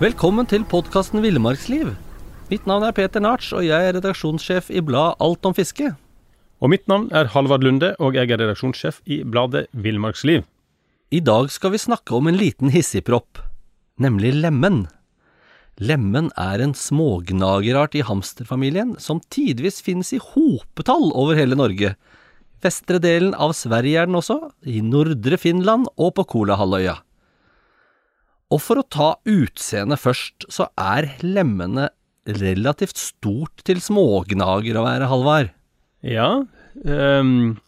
Velkommen til podkasten Villmarksliv. Mitt navn er Peter Narts, og jeg er redaksjonssjef i bladet Alt om fiske. Og mitt navn er Halvard Lunde, og jeg er redaksjonssjef i bladet Villmarksliv. I dag skal vi snakke om en liten hissigpropp, nemlig lemen. Lemen er en smågnagerart i hamsterfamilien som tidvis finnes i hopetall over hele Norge. Vestre delen av Sverige er den også, i nordre Finland og på Kolahalvøya. Og for å ta utseendet først, så er lemmene relativt stort til smågnager å være, Halvard. Ja, Um,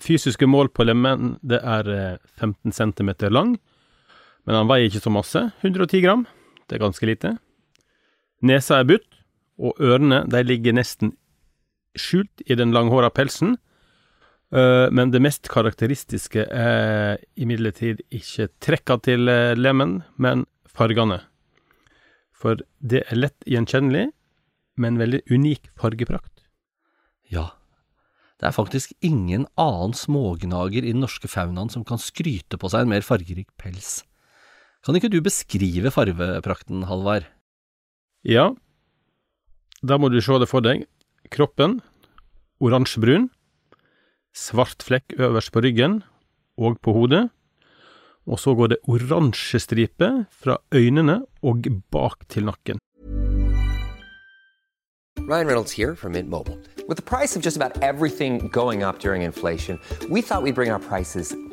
fysiske mål på lemmen det er eh, 15 cm lang, men han veier ikke så masse, 110 gram. Det er ganske lite. Nesa er butt, og ørene de ligger nesten skjult i den langhåra pelsen. Eh, men det mest karakteristiske er imidlertid ikke trekka til eh, lemen, men fargene. For det er lett gjenkjennelig, men veldig unik fargeprakt. Ja, det er faktisk ingen annen smågnager i den norske faunaen som kan skryte på seg en mer fargerik pels. Kan ikke du beskrive fargeprakten, Halvard? Ja, da må du se det for deg. Kroppen oransjebrun, svart flekk øverst på ryggen og på hodet, og så går det oransje striper fra øynene og bak til nakken. Ryan Reynolds her fra Mint Mobile. Med prisen på nesten alt som går opp under inflasjonen, trodde vi at vi skulle bringe prisene prices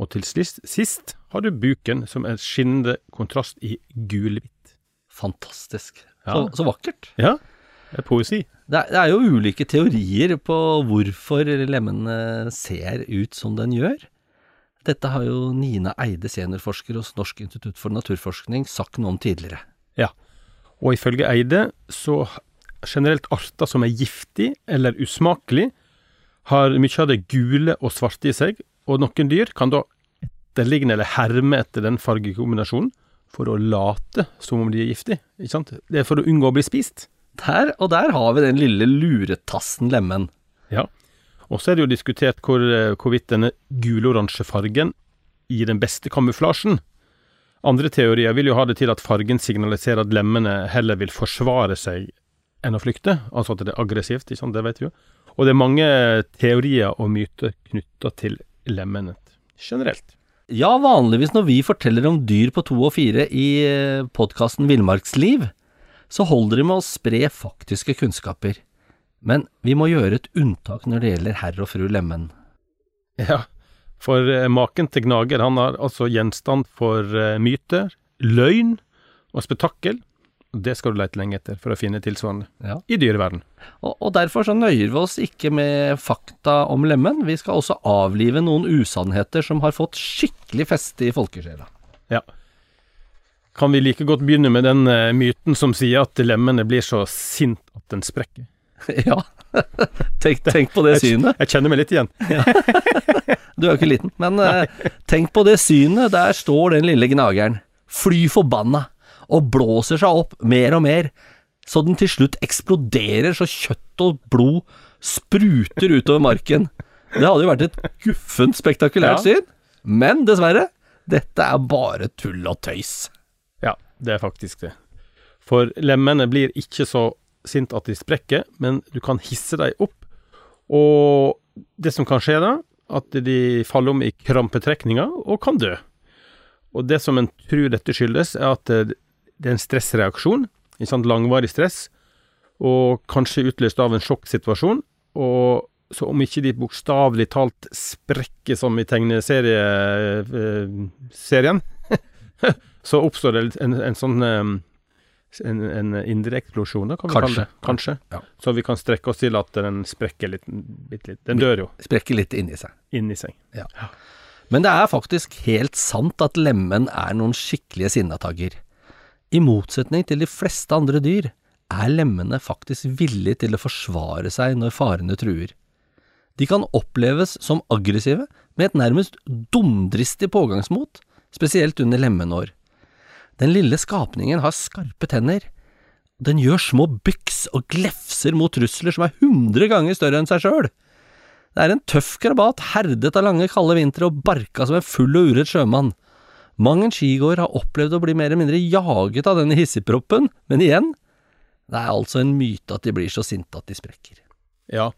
Og til sist, sist har du buken, som er skinnende kontrast i gulhvitt. Fantastisk. Ja. Så, så vakkert. Ja, det er poesi. Det er, det er jo ulike teorier på hvorfor lemen ser ut som den gjør. Dette har jo Nina Eide, seniorforsker hos Norsk institutt for naturforskning, sagt noe om tidligere. Ja, og ifølge Eide så generelt arter som er giftig eller usmakelig, har mye av det gule og svarte i seg, og noen dyr kan da etterligne eller herme etter den fargekombinasjonen for å late som om de er giftige, ikke sant? Det er for å unngå å bli spist. Der og der har vi den lille luretassen lemen. Ja. Og så er det jo diskutert hvor, eh, hvorvidt denne guloransje fargen gir den beste kamuflasjen. Andre teorier vil jo ha det til at fargen signaliserer at lemmene heller vil forsvare seg enn å flykte, altså at det er aggressivt, ikke sant, det vet vi jo. Og det er mange teorier og myter knytta til lemmenet generelt. Ja, vanligvis når vi forteller om dyr på to og fire i podkasten Villmarksliv, så holder det med å spre faktiske kunnskaper. Men vi må gjøre et unntak når det gjelder herr og fru Lemen. Ja, for eh, maken til Gnager, han er altså gjenstand for eh, myter, løgn og spetakkel. Det skal du lete lenge etter for å finne tilsvarende Ja. i dyreverden. Og, og derfor så nøyer vi oss ikke med fakta om lemen, vi skal også avlive noen usannheter som har fått skikkelig feste i folkesjela. Ja. Kan vi like godt begynne med den eh, myten som sier at lemmene blir så sint at den sprekker? ja, tenk, tenk på det synet. Jeg kjenner meg litt igjen. Du er jo ikke liten, men eh, tenk på det synet. Der står den lille gnageren, fly forbanna, og blåser seg opp mer og mer, så den til slutt eksploderer så kjøtt og blod spruter utover marken. Det hadde jo vært et guffent spektakulært Ja. syn, men dessverre, dette er bare tull og tøys. Ja, det er faktisk det. For lemmene blir ikke så sint at de sprekker, men du kan hisse dem opp. Og det som kan skje da, at de faller om i krampetrekninger og kan dø. Og det som en tror dette skyldes, er at det er en stressreaksjon, ikke sant, langvarig stress, og kanskje utløst av en sjokksituasjon. Og så om ikke de bokstavelig talt sprekker som i tegneserien, så oppstår det en, en sånn em, en, en indre eksplosjon, da, kan vi Kanskje. kalle det. Kanskje. Ja. Så vi kan strekke oss til at den sprekker litt, litt. Den dør jo Sprekker litt inni seg. inni seg. Men det er faktisk helt sant at lemen er noen skikkelige sinnatagger. I motsetning til de fleste andre dyr er lemmene faktisk villige til å forsvare seg når farene truer. De kan oppleves som aggressive med et nærmest dumdristig pågangsmot, spesielt under lemenår. Den lille skapningen har skarpe tenner. Den gjør små byks og glefser mot trusler som er hundre ganger større enn seg sjøl. Det er en tøff krabat, herdet av lange, kalde vintre og barka som en full og uredd sjømann. Mang en skigåer har opplevd å bli mer eller mindre jaget av denne hissigproppen, men igjen, det er altså en myte at de blir så sinte at de sprekker. Ja,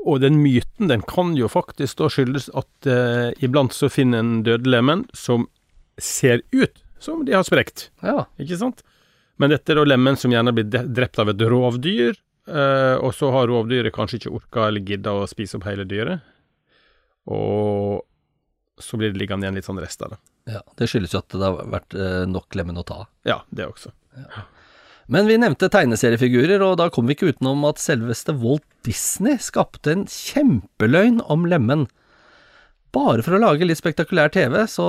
og den myten den kan jo faktisk da skyldes at eh, iblant så finner en dødelemen som ser ut som de har sprekt, Ja, ikke sant? Men dette er da lemen som gjerne blir drept av et rovdyr, eh, og så har rovdyret kanskje ikke orka eller gidda å spise opp hele dyret, og så blir det liggende igjen litt sånn rest av det. ja, det skyldes jo at det har vært eh, nok lemen å ta av. Ja, det også. Men vi nevnte tegneseriefigurer, og da kom vi ikke utenom at selveste Walt Disney skapte en kjempeløgn om lemen. Bare for å lage litt spektakulær TV, så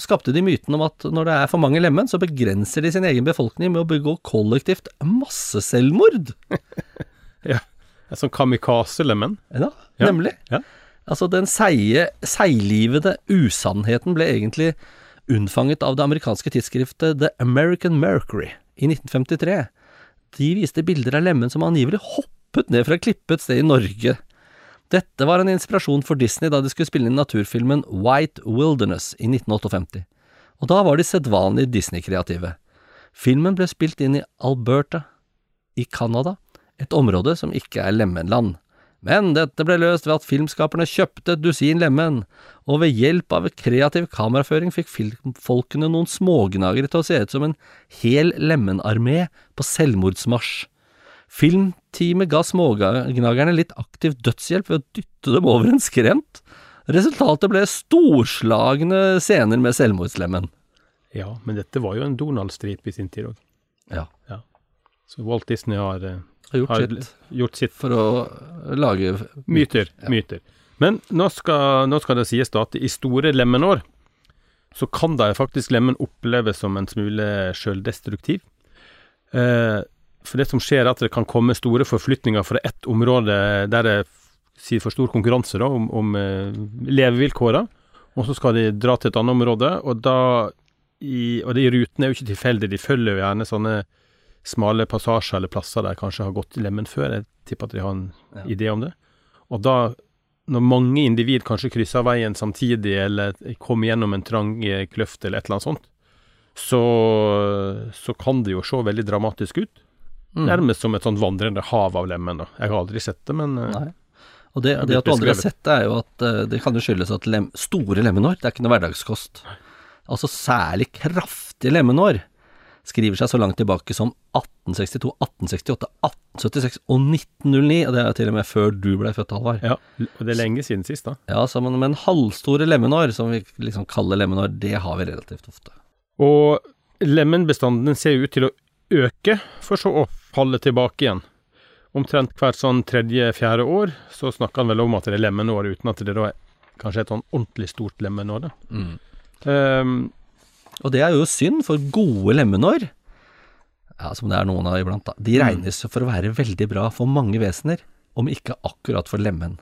skapte de myten om at når det er for mange lemen, så begrenser de sin egen befolkning med å begå kollektivt masseselvmord. er sånn kamikaze-lemen. Ja, Ja. nemlig. Ja. Altså, den seige, seiglivede usannheten ble egentlig unnfanget av det amerikanske tidsskriftet The American Mercury i 1953. De viste bilder av Lemmen som angivelig hoppet ned fra klippet klippe et sted i Norge. Dette var en inspirasjon for Disney da de skulle spille inn naturfilmen White Wilderness i 1958. Og da var de sedvanlig Disney-kreative. Filmen ble spilt inn i Alberta i Canada, et område som ikke er lemenland. Men dette ble løst ved at filmskaperne kjøpte et dusin lemen, og ved hjelp av kreativ kameraføring fikk filmfolkene noen smågnagere til å se ut som en hel lemenarmé på selvmordsmarsj. Filmteamet ga smågnagerne litt aktiv dødshjelp ved å dytte dem over en skrent. Resultatet ble storslagne scener med selvmordslemmen. Ja, men dette var jo en Donald-stripe i sin tid òg. Ja, Så Walt Disney har, eh, har gjort har sitt gjort sitt for å lage Myter. Myter. Men nå skal, nå skal det sies da at i store lemenår så kan da faktisk lemen oppleves som en smule sjøldestruktiv. Eh, for det som skjer er at det kan komme store forflytninger fra ett område der det sier for stor konkurranse da, om, om eh, levevilkåra, og så skal de dra til et annet område, og da i, Og de rutene er jo ikke tilfeldige, de følger jo gjerne sånne smale passasjer eller plasser der kanskje har gått lemmen før. Jeg tipper at de har en Ja. idé om det. Og da, når mange individ kanskje krysser veien samtidig, eller kommer gjennom en trang eh, kløft eller et eller annet sånt, så, så kan det jo se veldig dramatisk ut. Mm. Nærmest som et sånt vandrende hav av lemmen. da. Jeg har aldri sett det, men eh, Nei. Og det, det at du aldri har sett det, er jo at eh, det kan jo skyldes at lem, store lemenår, det er ikke noe hverdagskost. Altså særlig kraftige lemenår skriver seg så langt tilbake som 1862, 1868, 1876 og 1909, og det er til og med før du ble født, Halvard. ja, og det er lenge siden sist, da. Ja, så, men, men halvstore lemenår, som vi liksom kaller lemenår, det har vi relativt ofte. Og lemenbestanden ser ut til å øke, for så å falle tilbake igjen. Omtrent hvert sånn tredje-fjerde år så snakker han vel om at det er lemenår, uten at det da er kanskje et sånn ordentlig stort lemenår. da. Mm. Ehm, Og det er jo synd, for gode lemenår, ja, som det er noen av iblant, da, de regnes for å være veldig bra for mange vesener, om ikke akkurat for lemen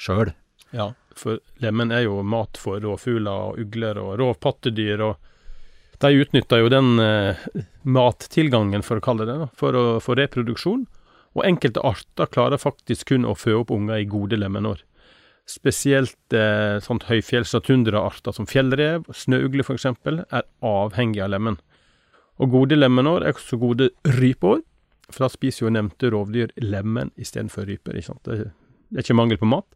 sjøl. ja, for lemen er jo mat for rovfugler og ugler og rovpattedyr, og de utnytter jo den eh, mattilgangen, for å kalle det det, for, å, for reproduksjon. Og enkelte arter klarer faktisk kun å fø opp unger i gode lemenår. Spesielt eh, sånt høyfjells- og tundraarter som fjellrev, snøugle f.eks., er avhengig av lemen. Og gode lemenår er også gode rypeår, for da spiser jo nevnte rovdyr lemen istedenfor ryper. Ikke sant? Det, det er ikke mangel på mat.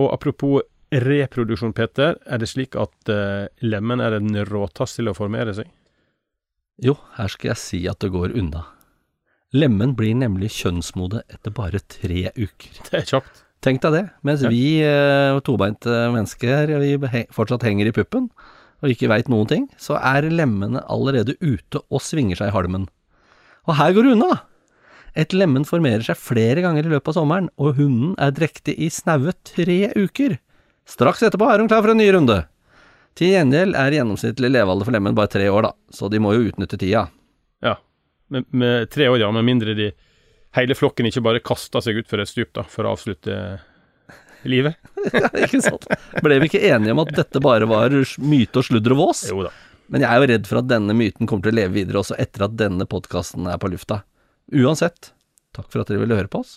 Og apropos reproduksjon, Peter, er det slik at eh, lemen er en råtass til å formere seg? Jo, her skal jeg si at det går unna. Lemmen blir nemlig kjønnsmode etter bare tre uker. Det er kjapt. Tenk deg det. Mens Ja. vi eh, tobeinte mennesker vi he fortsatt henger i puppen og ikke veit noen ting, så er lemmene allerede ute og svinger seg i halmen. Og her går det unna! Et lemen formerer seg flere ganger i løpet av sommeren, og hunden er drektig i snaue tre uker. Straks etterpå er hun klar for en ny runde. Til gjengjeld er gjennomsnittlig levealder for lemmen bare tre år, da, så de må jo utnytte tida. Ja. Med, med tre år, ja. Med mindre de hele flokken ikke bare kasta seg utfor et stup da, for å avslutte livet. ikke sant? Ble vi ikke enige om at dette bare var myte og sludder og vås? Jo da. Men jeg er jo redd for at denne myten kommer til å leve videre også etter at denne podkasten er på lufta. Uansett, takk for at dere ville høre på oss.